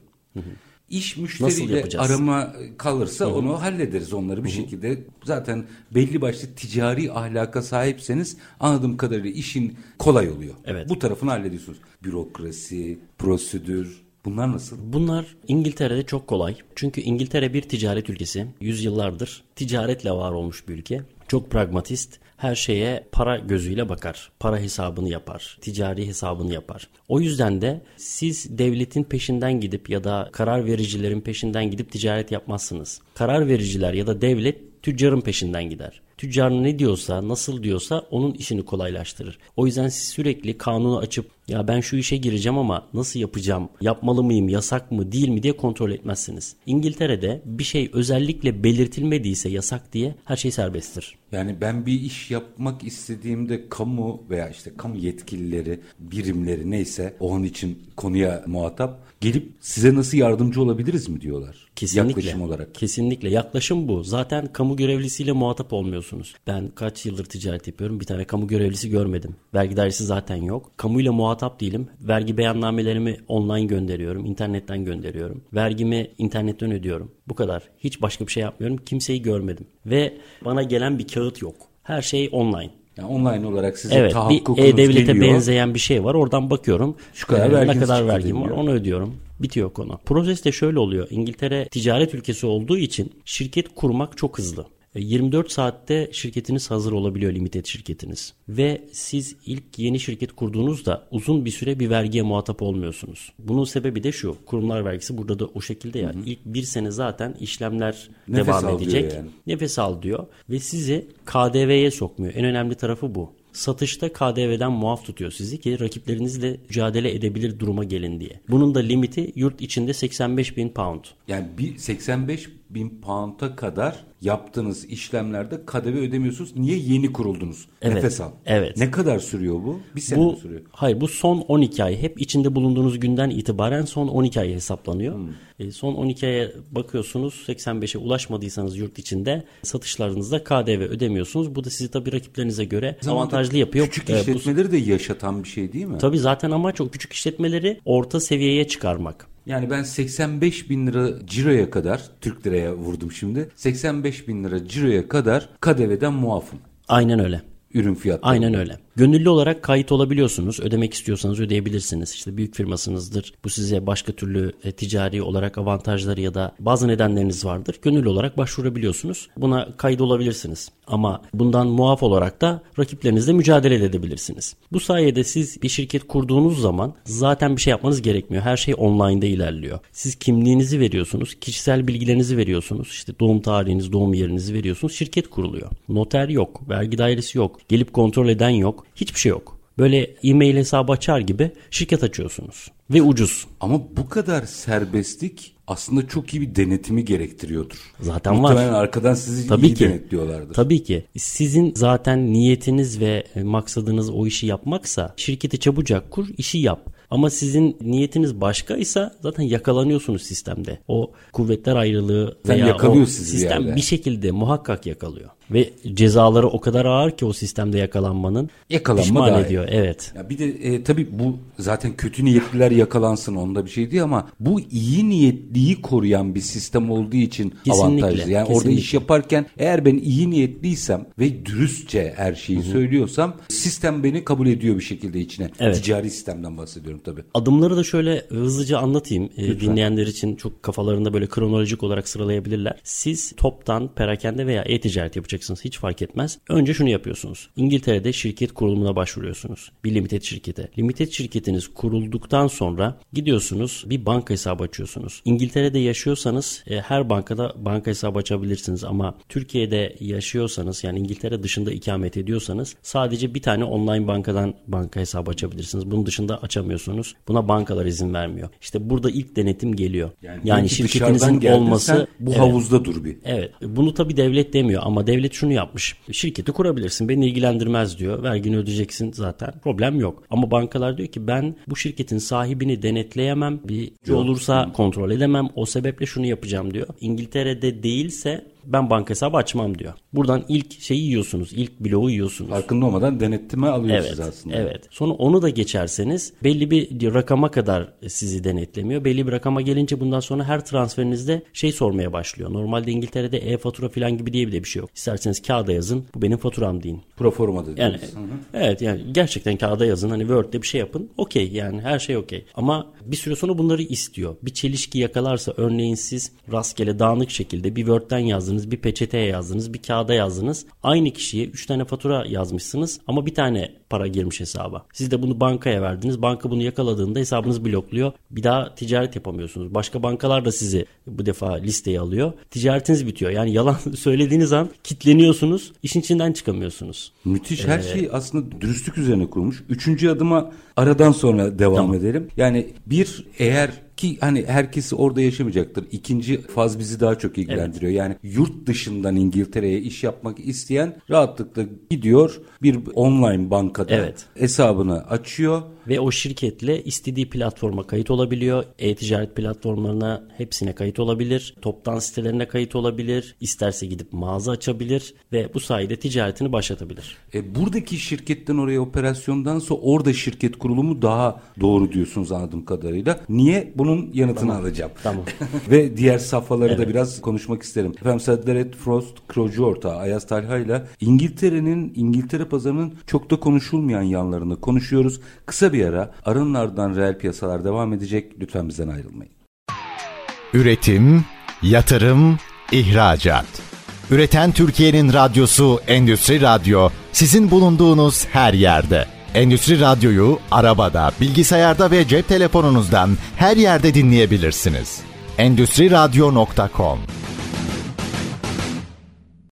İş
Nasıl
müşteriyle
yapacağız?
arama kalırsa onu hallederiz onları bir şekilde. Zaten belli başlı ticari ahlaka sahipseniz anladığım kadarıyla işin kolay oluyor.
Evet.
Bu tarafını hallediyorsunuz. Bürokrasi, prosedür bunlar nasıl?
Bunlar İngiltere'de çok kolay. Çünkü İngiltere bir ticaret ülkesi. Yüzyıllardır ticaretle var olmuş bir ülke. Çok pragmatist. Her şeye para gözüyle bakar. Para hesabını yapar. Ticari hesabını yapar. O yüzden de siz devletin peşinden gidip ya da karar vericilerin peşinden gidip ticaret yapmazsınız. Karar vericiler ya da devlet tüccarın peşinden gider. Tüccar ne diyorsa, nasıl diyorsa onun işini kolaylaştırır. O yüzden siz sürekli kanunu açıp ya ben şu işe gireceğim ama nasıl yapacağım, yapmalı mıyım, yasak mı, değil mi diye kontrol etmezsiniz. İngiltere'de bir şey özellikle belirtilmediyse yasak diye her şey serbesttir.
Yani ben bir iş yapmak istediğimde kamu veya işte kamu yetkilileri, birimleri neyse o an için konuya muhatap gelip size nasıl yardımcı olabiliriz mi diyorlar.
Kesinlikle.
Yaklaşım olarak.
Kesinlikle. Yaklaşım bu. Zaten kamu görevlisiyle muhatap olmuyorsunuz. Ben kaç yıldır ticaret yapıyorum. Bir tane kamu görevlisi görmedim. Vergi dairesi zaten yok. Kamuyla muhatap değilim. Vergi beyannamelerimi online gönderiyorum. internetten gönderiyorum. Vergimi internetten ödüyorum. Bu kadar. Hiç başka bir şey yapmıyorum. Kimseyi görmedim. Ve bana gelen bir kağıt yok. Her şey online.
Yani online olarak size
Evet bir
tahakkukunuz
e-devlete
geliyor.
benzeyen bir şey var. Oradan bakıyorum.
Şu kadar
Ee, ne kadar vergim var onu ödüyorum. Bitiyor konu. Proses de şöyle oluyor. İngiltere ticaret ülkesi olduğu için şirket kurmak çok hızlı. E, 24 saatte şirketiniz hazır olabiliyor limited şirketiniz. Ve siz ilk yeni şirket kurduğunuzda uzun bir süre bir vergiye muhatap olmuyorsunuz. Bunun sebebi de şu. Kurumlar vergisi burada da o şekilde ya. İlk bir sene zaten işlemler
Nefes
devam edecek.
yani.
Nefes al diyor ve sizi KDV'ye sokmuyor. En önemli tarafı bu. satışta KDV'den muaf tutuyor sizi ki rakiplerinizle mücadele edebilir duruma gelin diye. Bunun da limiti yurt içinde 85 bin pound.
Yani bir 85 bin pound'a kadar yaptığınız işlemlerde KDV ödemiyorsunuz. Niye yeni kuruldunuz?
Evet,
Nefes al.
evet.
Ne kadar sürüyor bu? Bir sene
Bu
mi sürüyor?
hayır bu son 12 ay hep içinde bulunduğunuz günden itibaren son 12 ay hesaplanıyor.
Hmm.
E, son 12 aya bakıyorsunuz 85'e ulaşmadıysanız yurt içinde satışlarınızda KDV ödemiyorsunuz. Bu da sizi tabii rakiplerinize göre
Zamanda
avantajlı yapıyor.
Küçük
E, bu-
işletmeleri de yaşatan bir şey değil mi?
Tabii zaten amaç o küçük işletmeleri orta seviyeye çıkarmak.
Yani ben 85 bin lira ciroya kadar, Türk liraya vurdum şimdi. 85 bin lira ciroya kadar KDV'den muafım.
Aynen öyle.
Ürün fiyatları.
Aynen öyle. Gönüllü olarak kayıt olabiliyorsunuz. Ödemek istiyorsanız ödeyebilirsiniz. İşte büyük firmasınızdır. Bu size başka türlü e, ticari olarak avantajları ya da bazı nedenleriniz vardır. Gönüllü olarak başvurabiliyorsunuz. Buna kayıt olabilirsiniz. Ama bundan muaf olarak da rakiplerinizle mücadele edebilirsiniz. Bu sayede siz bir şirket kurduğunuz zaman zaten bir şey yapmanız gerekmiyor. Her şey online'da ilerliyor. Siz kimliğinizi veriyorsunuz, kişisel bilgilerinizi veriyorsunuz. İşte doğum tarihiniz, doğum yerinizi veriyorsunuz. Şirket kuruluyor. Noter yok, vergi dairesi yok, gelip kontrol eden yok. Hiçbir şey yok. Böyle e-mail hesabı açar gibi şirket açıyorsunuz. Ve ucuz.
Ama bu kadar serbestlik aslında çok iyi bir denetimi gerektiriyordur.
Zaten var.
Muhtemelen arkadan sizi
Tabii
iyi
ki.
denetliyorlardır.
Tabii ki. Sizin zaten niyetiniz ve e, maksadınız o işi yapmaksa şirketi çabucak kur, işi yap. Ama sizin niyetiniz başkaysa zaten yakalanıyorsunuz sistemde. O kuvvetler ayrılığı veya
yakalıyor
o sistem
yerde.
bir şekilde muhakkak yakalıyor. Ve cezaları o kadar ağır ki o sistemde yakalanmanın
Yakalanma
pişman
dahi.
ediyor. Evet.
Ya bir de e, tabii bu zaten kötü niyetliler yakalansın onda bir şey değil ama bu iyi niyetliyi koruyan bir sistem olduğu için
Kesinlikle,
avantajlı. Yani orada
kesinlikle.
iş yaparken eğer ben iyi niyetliysem ve dürüstçe her şeyi söylüyorsam sistem beni kabul ediyor bir şekilde içine.
Evet.
Ticari sistemden bahsediyorum tabii.
Adımları da şöyle hızlıca anlatayım. Ee, dinleyenler için çok kafalarında böyle kronolojik olarak sıralayabilirler. Siz toptan perakende veya e-ticaret yapacaksınız. Hiç fark etmez. Önce şunu yapıyorsunuz. İngiltere'de şirket kurulumuna başvuruyorsunuz. Bir limited şirkete. Limited şirketiniz kurulduktan sonra gidiyorsunuz bir banka hesabı açıyorsunuz. İngiltere'de yaşıyorsanız e, her bankada banka hesabı açabilirsiniz ama Türkiye'de yaşıyorsanız yani İngiltere dışında ikamet ediyorsanız sadece bir tane online bankadan banka hesabı açabilirsiniz. Bunun dışında açamıyorsunuz. Buna bankalar izin vermiyor. İşte burada ilk denetim geliyor. Yani,
belki
şirketinizin olması
bu
Evet.
havuzda dur bir.
Evet. Bunu tabii devlet demiyor ama devlet şunu yapmış. Şirketi kurabilirsin. Beni ilgilendirmez diyor. Vergini ödeyeceksin zaten. Problem yok. Ama bankalar diyor ki ben bu şirketin sahibini denetleyemem. Bir olursa kontrol edemem. O sebeple şunu yapacağım diyor. İngiltere'de değilse ben banka hesabı açmam diyor. Buradan ilk şeyi yiyorsunuz. ilk bloğu yiyorsunuz.
Farkında olmadan denetleme alıyor
Evet,
aslında.
evet. Sonra onu da geçerseniz belli bir rakama kadar sizi denetlemiyor. Belli bir rakama gelince bundan sonra her transferinizde şey sormaya başlıyor. Normalde İngiltere'de e-fatura falan gibi diye bir de bir şey yok. İsterseniz kağıda yazın. Bu benim faturam deyin.
Proforma dediğimiz.
Yani evet yani gerçekten kağıda yazın hani Word'de bir şey yapın. Okey yani her şey okey. Ama bir süre sonra bunları istiyor. Bir çelişki yakalarsa örneğin siz rastgele dağınık şekilde bir Word'den yazdınız, bir peçeteye yazdınız, bir kağıda yazdınız. Aynı kişiye 3 tane fatura yazmışsınız ama bir tane para girmiş hesaba. Siz de bunu bankaya verdiniz. Banka bunu yakaladığında hesabınız blokluyor. Bir daha ticaret yapamıyorsunuz. Başka bankalar da sizi bu defa listeye alıyor. Ticaretiniz bitiyor. Yani yalan söylediğiniz an kitleniyorsunuz. işin içinden çıkamıyorsunuz.
Müthiş. Her şey aslında dürüstlük üzerine kurulmuş. Üçüncü adıma aradan sonra devam
Tamam.
edelim. Yani bir eğer ki hani herkesi orada yaşamayacaktır. İkinci faz bizi daha çok ilgilendiriyor. Yani yurt dışından İngiltere'ye iş yapmak isteyen rahatlıkla gidiyor bir online bankada
Evet.
hesabını açıyor.
Ve o şirketle istediği platforma kayıt olabiliyor. E-ticaret platformlarına hepsine kayıt olabilir. Toptan sitelerine kayıt olabilir. İsterse gidip mağaza açabilir ve bu sayede ticaretini başlatabilir.
E, buradaki şirketten oraya operasyondansa orada şirket kurulumu daha doğru diyorsunuz anladığım kadarıyla. Niye? Bunun yanıtını alacağım.
Tamam.
Ve diğer safhaları da biraz konuşmak isterim. Efendim Saderet Frost, Krocu ortağı Ayaz Talha ile İngiltere'nin, İngiltere pazarının çok da konuşulmayan yanlarını konuşuyoruz. Kısa bir ara aranın ardından reel piyasalar devam edecek. Lütfen bizden ayrılmayın.
Üretim, yatırım, ihracat. Üreten Türkiye'nin radyosu Endüstri Radyo sizin bulunduğunuz her yerde. Endüstri Radyo'yu arabada, bilgisayarda ve cep telefonunuzdan her yerde dinleyebilirsiniz. Endüstriradyo.com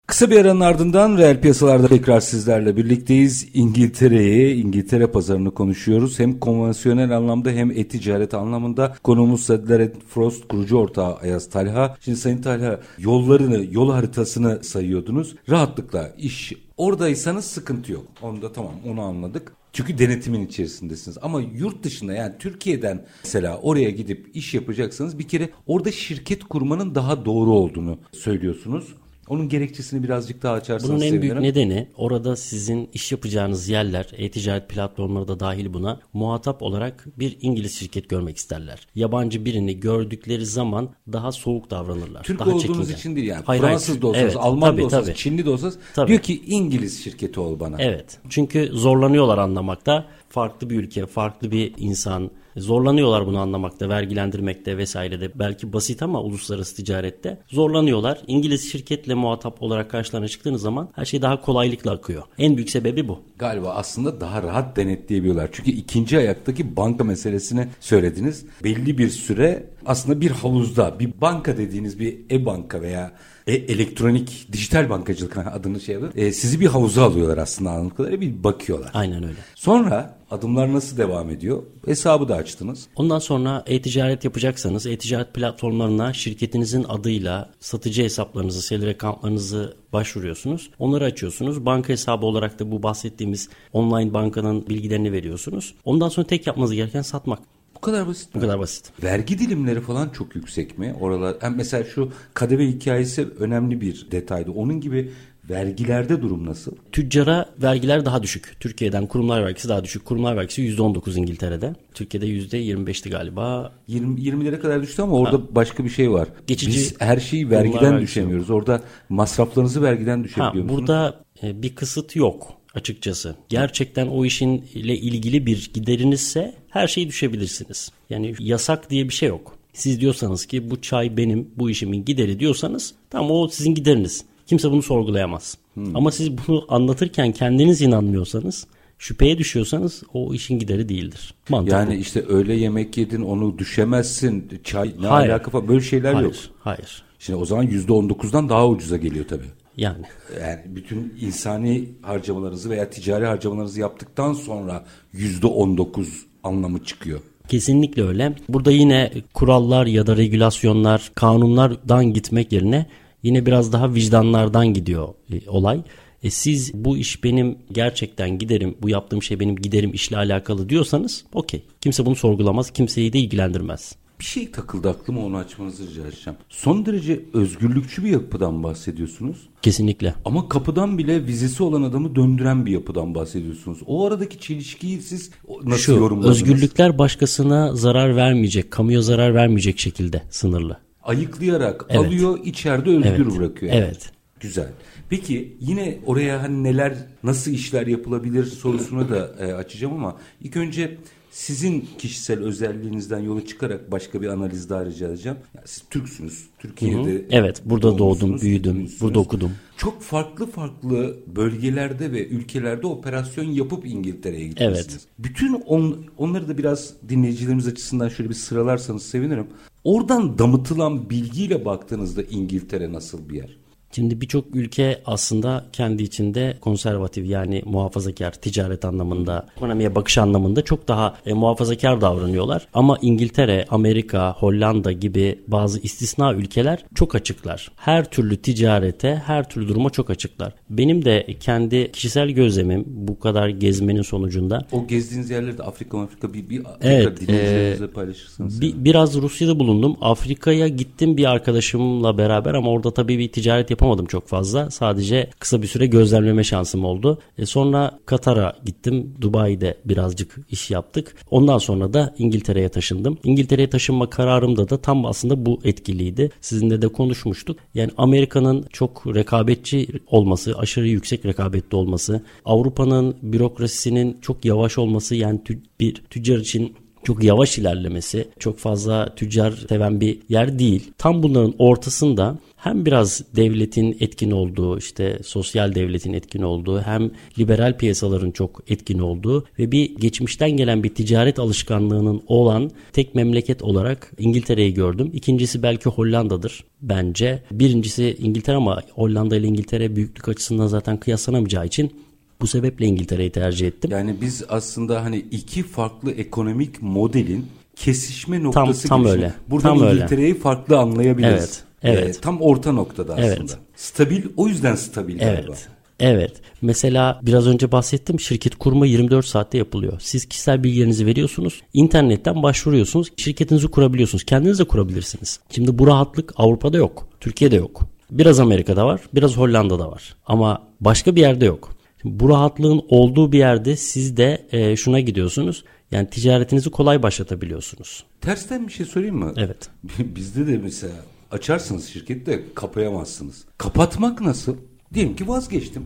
Kısa bir aranın ardından reel piyasalarda tekrar sizlerle birlikteyiz. İngiltere'yi, İngiltere pazarını konuşuyoruz. Hem konvansiyonel anlamda hem e-ticaret anlamında. Konuğumuz Sadler Frost kurucu ortağı Ayaz Talha. Şimdi Sayın Talha yollarını, yol haritasını sayıyordunuz. Rahatlıkla iş oradaysanız sıkıntı yok. Onu da tamam onu anladık. Çünkü denetimin içerisindesiniz. Ama yurt dışında yani Türkiye'den mesela oraya gidip iş yapacaksanız bir kere orada şirket kurmanın daha doğru olduğunu söylüyorsunuz. Onun gerekçesini birazcık daha açarsanız
Bunun en
sevinirim.
büyük nedeni orada sizin iş yapacağınız yerler, e-ticaret platformları da dahil buna muhatap olarak bir İngiliz şirket görmek isterler. Yabancı birini gördükleri zaman daha soğuk davranırlar.
Türk
daha
olduğunuz
çekingen.
için değil yani.
Hayır,
Fransız
hayır.
da olsanız,
Evet,
Alman
tabii,
da olsanız,
tabii.
Çinli de olsanız
Tabii.
diyor ki İngiliz şirketi ol bana.
Evet. Çünkü zorlanıyorlar anlamakta. Farklı bir ülke, farklı bir insan. Zorlanıyorlar bunu anlamakta, vergilendirmekte vesairede. Belki basit ama uluslararası ticarette zorlanıyorlar. İngiliz şirketle muhatap olarak karşılarına çıktığınız zaman her şey daha kolaylıkla akıyor. En büyük sebebi bu.
Galiba aslında daha rahat denetleyebiliyorlar. Çünkü ikinci ayaktaki banka meselesini söylediniz. Belli bir süre aslında bir havuzda bir banka dediğiniz bir e-banka veya e, elektronik dijital bankacılık adını şey yapıyor. E, sizi bir havuza alıyorlar aslında anladığım kadarıyla bir bakıyorlar.
Aynen öyle.
Sonra adımlar nasıl devam ediyor? Hesabı da açtınız.
Ondan sonra e-ticaret yapacaksanız e-ticaret platformlarına şirketinizin adıyla satıcı hesaplarınızı, seller accountlarınızı başvuruyorsunuz. Onları açıyorsunuz. Banka hesabı olarak da bu bahsettiğimiz online bankanın bilgilerini veriyorsunuz. Ondan sonra tek yapmanız gereken satmak.
Bu kadar basit mi?
Bu kadar basit.
Vergi dilimleri falan çok yüksek mi? Oralar hem mesela şu KDV hikayesi önemli bir detaydı. Onun gibi vergilerde durum nasıl?
Tüccara vergiler daha düşük. Türkiye'den kurumlar vergisi daha düşük. Kurumlar vergisi %19 İngiltere'de. Türkiye'de %25'ti galiba.
20 20'lere kadar düştü ama orada başka bir şey var.
Geçici
Biz her şeyi vergiden
vergisi
düşemiyoruz. Orada masraflarınızı vergiden
Ha,
düşebiliyor musunuz?
burada e, bir kısıt yok açıkçası. Gerçekten o işin ile ilgili bir giderinizse her şeyi düşebilirsiniz. Yani yasak diye bir şey yok. Siz diyorsanız ki bu çay benim, bu işimin gideri diyorsanız tamam o sizin gideriniz. Kimse bunu sorgulayamaz.
Hmm.
Ama siz bunu anlatırken kendiniz inanmıyorsanız, şüpheye düşüyorsanuz o işin gideri değildir. Mantıklı.
Yani işte öyle yemek yedin onu düşemezsin. Çay ne
Hayır.
alaka falan böyle şeyler
hayır,
yok.
hayır.
Şimdi o zaman %19'dan daha ucuza geliyor tabii.
Yani
Yani bütün insani harcamalarınızı veya ticari harcamalarınızı yaptıktan sonra %19 anlamı çıkıyor.
Kesinlikle öyle. Burada yine kurallar ya da regülasyonlar, kanunlardan gitmek yerine yine biraz daha vicdanlardan gidiyor e, olay. E siz bu iş benim gerçekten giderim, bu yaptığım şey benim giderim işle alakalı diyorsanız okey. Kimse bunu sorgulamaz, kimseyi de ilgilendirmez.
Bir şey takıldı aklıma onu açmanızı rica edeceğim. Son derece özgürlükçü bir yapıdan bahsediyorsunuz.
Kesinlikle.
Ama kapıdan bile vizesi olan adamı döndüren bir yapıdan bahsediyorsunuz. O aradaki çelişkiyi siz nasıl
Şu
yorumladınız?
özgürlükler başkasına zarar vermeyecek, kamuya zarar vermeyecek şekilde sınırlı.
Ayıklayarak
Evet.
alıyor, içeride özgür
Evet.
bırakıyor. yani.
Evet.
Güzel. Peki yine oraya hani neler, nasıl işler yapılabilir sorusunu da e, açacağım ama ilk önce sizin kişisel özelliğinizden yola çıkarak başka bir analiz daha rica edeceğim. Yani siz Türksünüz. Türkiye'de
Evet, burada doğdum, büyüdüm, burada okudum.
Çok farklı farklı bölgelerde ve ülkelerde operasyon yapıp İngiltere'ye gitmişsiniz.
Evet.
Bütün on, onları da biraz dinleyicilerimiz açısından şöyle bir sıralarsanız sevinirim. Oradan damıtılan bilgiyle baktığınızda İngiltere nasıl bir yer?
Şimdi birçok ülke aslında kendi içinde konservatif yani muhafazakar ticaret anlamında, ekonomiye bakış anlamında çok daha e, muhafazakar davranıyorlar. Ama İngiltere, Amerika, Hollanda gibi bazı istisna ülkeler çok açıklar. Her türlü ticarete, her türlü duruma çok açıklar. Benim de kendi kişisel gözlemim bu kadar gezmenin sonucunda
O gezdiğiniz yerlerde Afrika Afrika bir, bir Afrika
Evet,
dinleyicilerimizle paylaşırsınız.
Bir, biraz Rusya'da bulundum. Afrika'ya gittim bir arkadaşımla beraber ama orada tabii bir ticaret yapamadım çok fazla. Sadece kısa bir süre gözlemleme şansım oldu. E sonra Katar'a gittim. Dubai'de birazcık iş yaptık. Ondan sonra da İngiltere'ye taşındım. İngiltere'ye taşınma kararımda da tam aslında bu etkiliydi. Sizinle de konuşmuştuk. Yani Amerika'nın çok rekabetçi olması, aşırı yüksek rekabetli olması, Avrupa'nın bürokrasisinin çok yavaş olması yani tü- bir tüccar için çok yavaş ilerlemesi, çok fazla tüccar seven bir yer değil. Tam bunların ortasında hem biraz devletin etkin olduğu işte sosyal devletin etkin olduğu hem liberal piyasaların çok etkin olduğu ve bir geçmişten gelen bir ticaret alışkanlığının olan tek memleket olarak İngiltere'yi gördüm. İkincisi belki Hollanda'dır bence. Birincisi İngiltere ama Hollanda ile İngiltere büyüklük açısından zaten kıyaslanamayacağı için bu sebeple İngiltere'yi tercih ettim.
Yani biz aslında hani iki farklı ekonomik modelin kesişme noktası
tam
gibi.
öyle.
Buradan
Tam öyle.
İngiltere'yi farklı anlayabiliriz.
Evet, evet.
Ee, tam orta noktada aslında.
Evet.
Stabil o yüzden stabil galiba.
Evet. Evet. Mesela biraz önce bahsettim şirket kurma 24 saatte yapılıyor. Siz kişisel bilgilerinizi veriyorsunuz. internetten başvuruyorsunuz. Şirketinizi kurabiliyorsunuz. Kendiniz de kurabilirsiniz. Şimdi bu rahatlık Avrupa'da yok. Türkiye'de yok. Biraz Amerika'da var. Biraz Hollanda'da var. Ama başka bir yerde yok. Şimdi bu rahatlığın olduğu bir yerde siz de e, şuna gidiyorsunuz. Yani ticaretinizi kolay başlatabiliyorsunuz.
Tersten bir şey söyleyeyim mi?
Evet.
Bizde de mesela açarsınız şirkette kapayamazsınız. Kapatmak nasıl? Diyelim ki vazgeçtim.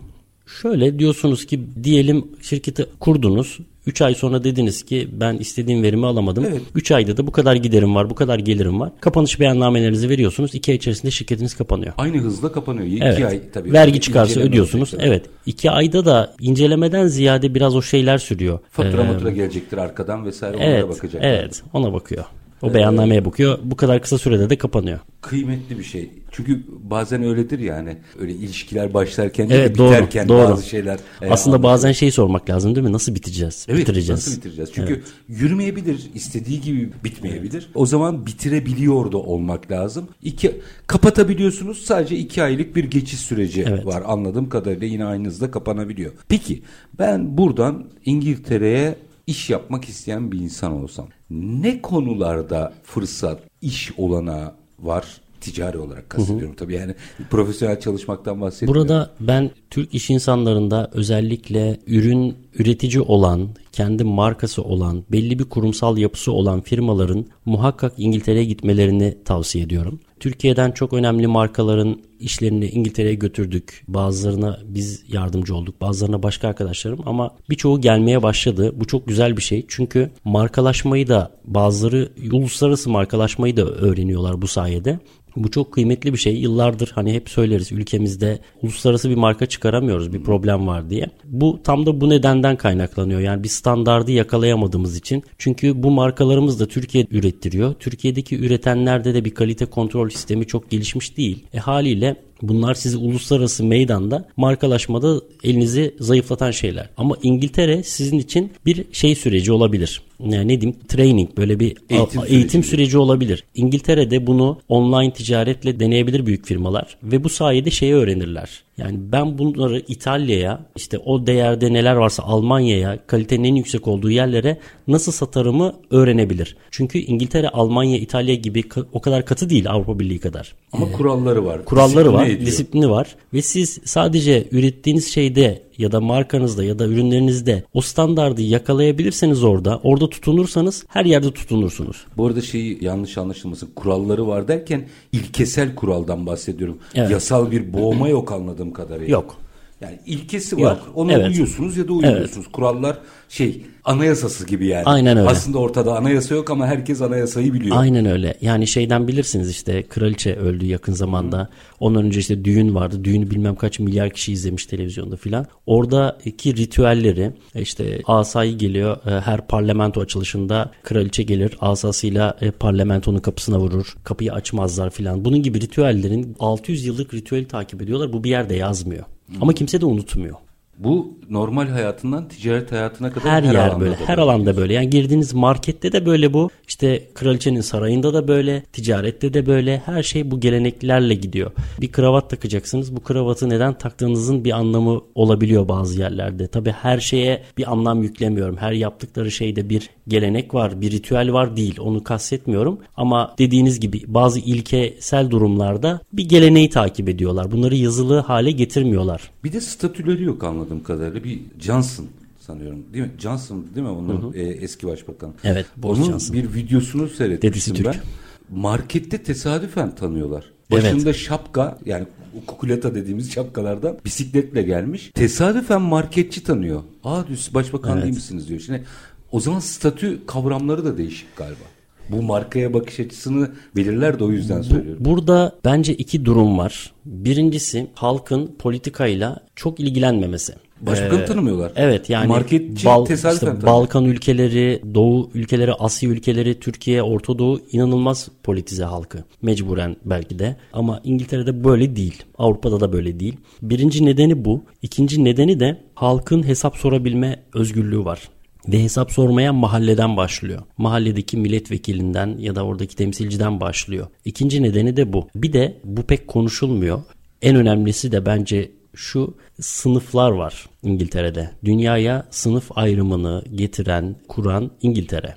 Şöyle diyorsunuz ki diyelim şirketi kurdunuz. 3 ay sonra dediniz ki ben istediğim verimi alamadım.
Evet.
3 ayda da bu kadar giderim var, bu kadar gelirim var. Kapanış beyannamelerinizi veriyorsunuz. 2 ay içerisinde şirketiniz kapanıyor.
Aynı hızla kapanıyor. İki
Evet.
ay tabii.
Vergi çıkarsa ödüyorsunuz.
olacak tabii.
Evet. 2 ayda da incelemeden ziyade biraz o şeyler sürüyor.
Fatura
Ee,
matura gelecektir arkadan vesaire
Evet.
bakacak.
Evet. Ona bakıyor. O beyannameye bakıyor. Bu kadar kısa sürede de kapanıyor.
Kıymetli bir şey. Çünkü bazen öyledir yani. Öyle ilişkiler başlarken
Evet,
de
doğru,
biterken
doğru.
bazı şeyler. e,
Aslında
anlatılıyor.
bazen şey sormak lazım değil mi? Nasıl biteceğiz?
Evet,
bitireceğiz.
Nasıl bitireceğiz? Çünkü yürümeyebilir, istediği gibi bitmeyebilir. O zaman bitirebiliyor da olmak lazım. İki, kapatabiliyorsunuz sadece iki aylık bir geçiş süreci
Evet.
var. Anladığım kadarıyla yine aynı hızda kapanabiliyor. Peki ben buradan İngiltere'ye iş yapmak isteyen bir insan olsam ne konularda fırsat, iş olanağı var? Ticari olarak kastediyorum tabii yani profesyonel çalışmaktan bahsetmiyorum.
Burada ben Türk iş insanlarında özellikle ürün üretici olan, kendi markası olan, belli bir kurumsal yapısı olan firmaların muhakkak İngiltere'ye gitmelerini tavsiye ediyorum. Türkiye'den çok önemli markaların işlerini İngiltere'ye götürdük. Bazılarına biz yardımcı olduk, bazılarına başka arkadaşlarım ama birçoğu gelmeye başladı. Bu çok güzel bir şey. Çünkü markalaşmayı da bazıları uluslararası markalaşmayı da öğreniyorlar bu sayede. Bu çok kıymetli bir şey. Yıllardır hani hep söyleriz ülkemizde uluslararası bir marka çıkaramıyoruz bir problem var diye. Bu tam da bu nedenden kaynaklanıyor. Yani bir standardı yakalayamadığımız için. Çünkü bu markalarımız da Türkiye ürettiriyor. Türkiye'deki üretenlerde de bir kalite kontrol sistemi çok gelişmiş değil. E haliyle Bunlar sizi uluslararası meydanda markalaşmada elinizi zayıflatan şeyler. Ama İngiltere sizin için bir şey süreci olabilir. Yani ne diyeyim training böyle bir
Eğitim
a- eğitim,
süreci.
süreci olabilir. İngiltere'de bunu online ticaretle deneyebilir büyük firmalar ve bu sayede şeyi öğrenirler. Yani ben bunları İtalya'ya işte o değerde neler varsa Almanya'ya kalitenin en yüksek olduğu yerlere nasıl satarımı öğrenebilir. Çünkü İngiltere, Almanya, İtalya gibi o kadar katı değil Avrupa Birliği kadar.
Ama kuralları var.
Kuralları
Disipline
var,
ediyor.
disiplini var ve siz sadece ürettiğiniz şeyde ya da markanızda ya da ürünlerinizde o standardı yakalayabilirseniz orada, orada tutunursanız her yerde tutunursunuz.
Bu arada şeyi yanlış anlaşılmasın. Kuralları var derken ilkesel kuraldan bahsediyorum.
Evet.
Yasal bir boğma yok anladığım kadarıyla.
Yok.
Yani ilkesi var.
Yok.
Ona
Evet.
uyuyorsunuz ya da uymuyorsunuz. Kurallar şey anayasası gibi yani.
Aynen öyle.
Aslında ortada anayasa yok ama herkes anayasayı biliyor.
Aynen öyle. Yani şeyden bilirsiniz işte kraliçe öldü yakın zamanda. Ondan önce işte düğün vardı. Düğünü bilmem kaç milyar kişi izlemiş televizyonda filan. Oradaki ritüelleri işte asayı geliyor e, her parlamento açılışında kraliçe gelir asasıyla e, parlamentonun kapısına vurur. Kapıyı açmazlar filan. Bunun gibi ritüellerin 600 yıllık ritüeli takip ediyorlar. Bu bir yerde yazmıyor. Ama kimse de unutmuyor.
Bu normal hayatından ticaret hayatına kadar
Her, yer
alanda
böyle, her alanda böyle. Yani girdiğiniz markette de böyle bu. İşte kraliçenin sarayında da böyle, ticarette de böyle. Her şey bu geleneklerle gidiyor. Bir kravat takacaksınız. Bu kravatı neden taktığınızın bir anlamı olabiliyor bazı yerlerde. Tabii her şeye bir anlam yüklemiyorum. Her yaptıkları şeyde bir gelenek var, bir ritüel var değil. Onu kastetmiyorum. Ama dediğiniz gibi bazı ilkesel durumlarda bir geleneği takip ediyorlar. Bunları yazılı hale getirmiyorlar.
Bir de statüleri yok anladığım kadarıyla. Bir Johnson sanıyorum. Değil mi? Johnson değil mi? Onun e, eski başbakan.
Evet, Boris
Onun
Johnson.
bir videosunu seyretmiştim
Dedesi
ben.
Türk.
Markette tesadüfen tanıyorlar.
Evet.
Başında şapka yani kukulata dediğimiz şapkalardan bisikletle gelmiş. Tesadüfen marketçi tanıyor. Aa diyor başbakan
Evet.
değil misiniz diyor. Şimdi o zaman statü kavramları da değişik galiba. Bu markaya bakış açısını belirler de o yüzden söylüyorum.
Burada bence iki durum var. Birincisi halkın politikayla çok ilgilenmemesi.
Başbakanı
Ee,
tanımıyorlar.
Evet yani
Marketçi
Bal-
tesadüfen
işte. Balkan ülkeleri, Doğu ülkeleri, Asya ülkeleri, Türkiye, Orta Doğu inanılmaz politize halkı. Mecburen belki de. Ama İngiltere'de böyle değil. Avrupa'da da böyle değil. Birinci nedeni bu. İkinci nedeni de halkın hesap sorabilme özgürlüğü var. Ve hesap sormaya mahalleden başlıyor. Mahalledeki milletvekilinden ya da oradaki temsilciden başlıyor. İkinci nedeni de bu. Bir de bu pek konuşulmuyor. En önemlisi de bence şu sınıflar var İngiltere'de. Dünyaya sınıf ayrımını getiren, kuran İngiltere.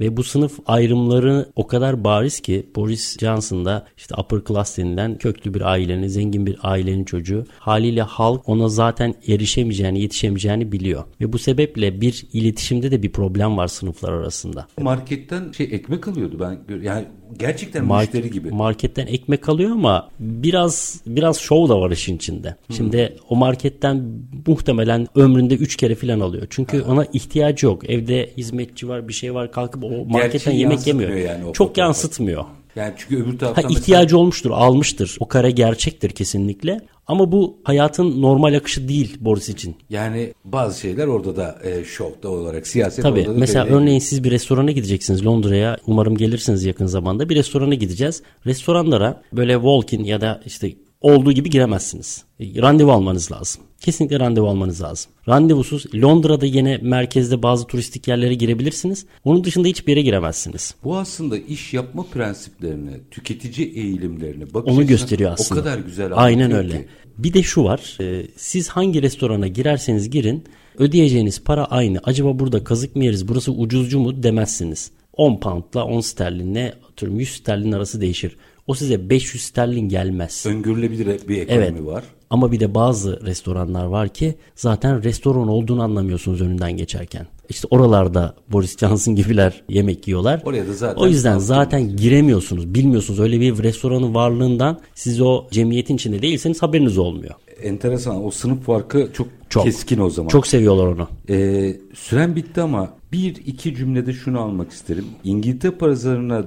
Ve bu sınıf ayrımları o kadar bariz ki Boris Johnson da işte upper class denilen köklü bir ailenin, zengin bir ailenin çocuğu. Haliyle halk ona zaten erişemeyeceğini, yetişemeyeceğini biliyor. Ve bu sebeple bir iletişimde de bir problem var sınıflar arasında.
Marketten şey ekmek alıyordu ben yani gerçekten
Mark-
müşteri gibi.
Marketten ekmek alıyor ama biraz biraz şov da var işin içinde. Şimdi o marketten muhtemelen ömründe 3 kere falan alıyor. Çünkü ona ihtiyacı yok. Evde hizmetçi var, bir şey var. Kalkıp o marketten yemek yemiyor.
yani o
Çok yansıtmıyor.
Yani çünkü öbür
Ha,
taraftan mesela-
ihtiyacı olmuştur, almıştır. O kare gerçektir kesinlikle. Ama bu hayatın normal akışı değil Boris için.
yani bazı şeyler orada da e, şovda olarak siyaset
Tabii
orada da
mesela
belli.
örneğin siz bir restorana gideceksiniz Londra'ya umarım gelirsiniz yakın zamanda bir restorana gideceğiz. Restoranlara böyle walk-in ya da işte olduğu gibi giremezsiniz. E, Randevu almanız lazım. Kesinlikle randevu almanız lazım. Randevusuz Londra'da yine merkezde bazı turistik yerlere girebilirsiniz. Onun dışında hiçbir yere giremezsiniz.
Bu aslında iş yapma prensiplerini, tüketici eğilimlerini, bakış
Onu gösteriyor aslında.
O kadar güzel
Aynen öyle.
ki.
Bir de şu var. e, siz hangi restorana girerseniz girin ödeyeceğiniz para aynı. Acaba burada kazık mı yeriz burası ucuzcu mu demezsiniz. 10 poundla 10 sterlinle atıyorum 100 sterlin arası değişir. O size 500 sterlin gelmez.
Öngörülebilir bir ekonomi
Evet.
var.
Ama bir de bazı restoranlar var ki zaten restoran olduğunu anlamıyorsunuz önünden geçerken. İşte oralarda Boris Johnson gibiler yemek yiyorlar.
Oraya da zaten
o yüzden zaten giremiyorsunuz, bilmiyorsunuz. Öyle bir restoranın varlığından siz o cemiyetin içinde değilseniz haberiniz olmuyor.
Enteresan. O sınıf farkı çok,
Çok.
keskin o zaman.
Çok seviyorlar onu.
Ee, süren bitti ama bir iki cümlede şunu almak isterim. İngiltere pazarına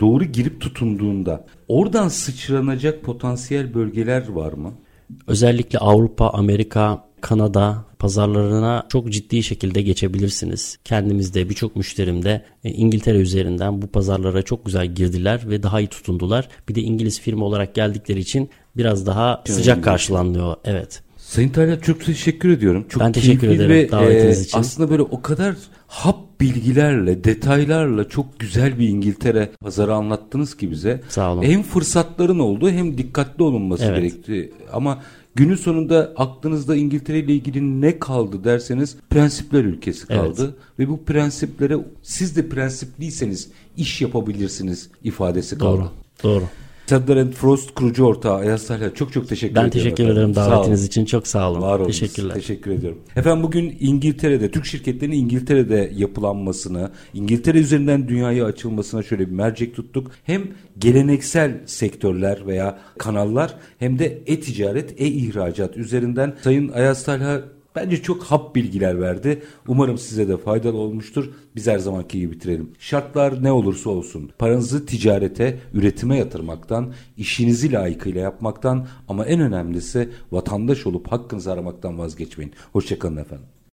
doğru girip tutunduğunda oradan sıçranacak potansiyel bölgeler var mı?
Özellikle Avrupa, Amerika, Kanada pazarlarına çok ciddi şekilde geçebilirsiniz. Kendimizde birçok müşterimde e, İngiltere üzerinden bu pazarlara çok güzel girdiler ve daha iyi tutundular. Bir de İngiliz firma olarak geldikleri için biraz daha sıcak karşılanıyor. Evet.
Sayın Talat çok teşekkür ediyorum. Çok
Ben teşekkür ederim
ve,
davetiniz
e,
için.
Aslında böyle o kadar hap bilgilerle, detaylarla çok güzel bir İngiltere pazarı anlattınız ki bize.
Sağ olun.
Hem fırsatların olduğu hem dikkatli olunması
Evet.
gerektiği. Ama günün sonunda aklınızda İngiltere ile ilgili ne kaldı derseniz prensipler ülkesi kaldı. Ve bu prensiplere siz de prensipliyseniz iş yapabilirsiniz ifadesi kaldı.
Doğru. Doğru.
Serdar and Frost kurucu ortağı Ayaz Talha çok çok teşekkür
Ben
ederim.
teşekkür
efendim.
ederim davetiniz için. Çok sağ olun.
Var olun.
Teşekkürler.
Teşekkür ediyorum. Efendim bugün İngiltere'de, Türk şirketlerinin İngiltere'de yapılanmasını, İngiltere üzerinden dünyaya açılmasına şöyle bir mercek tuttuk. Hem geleneksel sektörler veya kanallar hem de e-ticaret, e-ihracat üzerinden Sayın Ayaz Talha Bence çok hap bilgiler verdi. Umarım size de faydalı olmuştur. Biz her zamanki gibi bitirelim. Şartlar ne olursa olsun paranızı ticarete, üretime yatırmaktan, işinizi layıkıyla yapmaktan ama en önemlisi vatandaş olup hakkınızı aramaktan vazgeçmeyin. Hoşçakalın efendim.